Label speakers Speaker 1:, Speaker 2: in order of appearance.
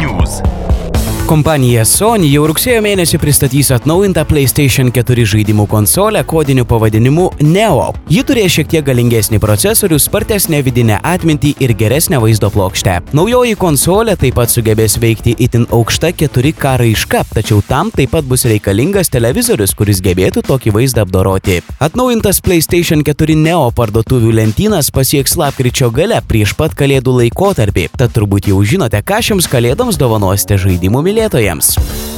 Speaker 1: News. Kompanija Sony jau rugsėjo mėnesį pristatys atnaujintą PlayStation 4 žaidimų konsolę kodiniu pavadinimu Neo. Ji turės šiek tiek galingesnį procesorių, spartesnę vidinę atmintį ir geresnę vaizdo plokštę. Naujoji konsolė taip pat sugebės veikti itin aukšta 4K raiška, tačiau tam taip pat bus reikalingas televizorius, kuris gebėtų tokį vaizdą apdoroti. Atnaujintas PlayStation 4 Neo parduotuvių lentynas pasieks lapkričio gale prieš pat kalėdų laikotarpį, tad turbūt jau žinote, ką šiems kalėdoms dovanosite žaidimų mylėtojams.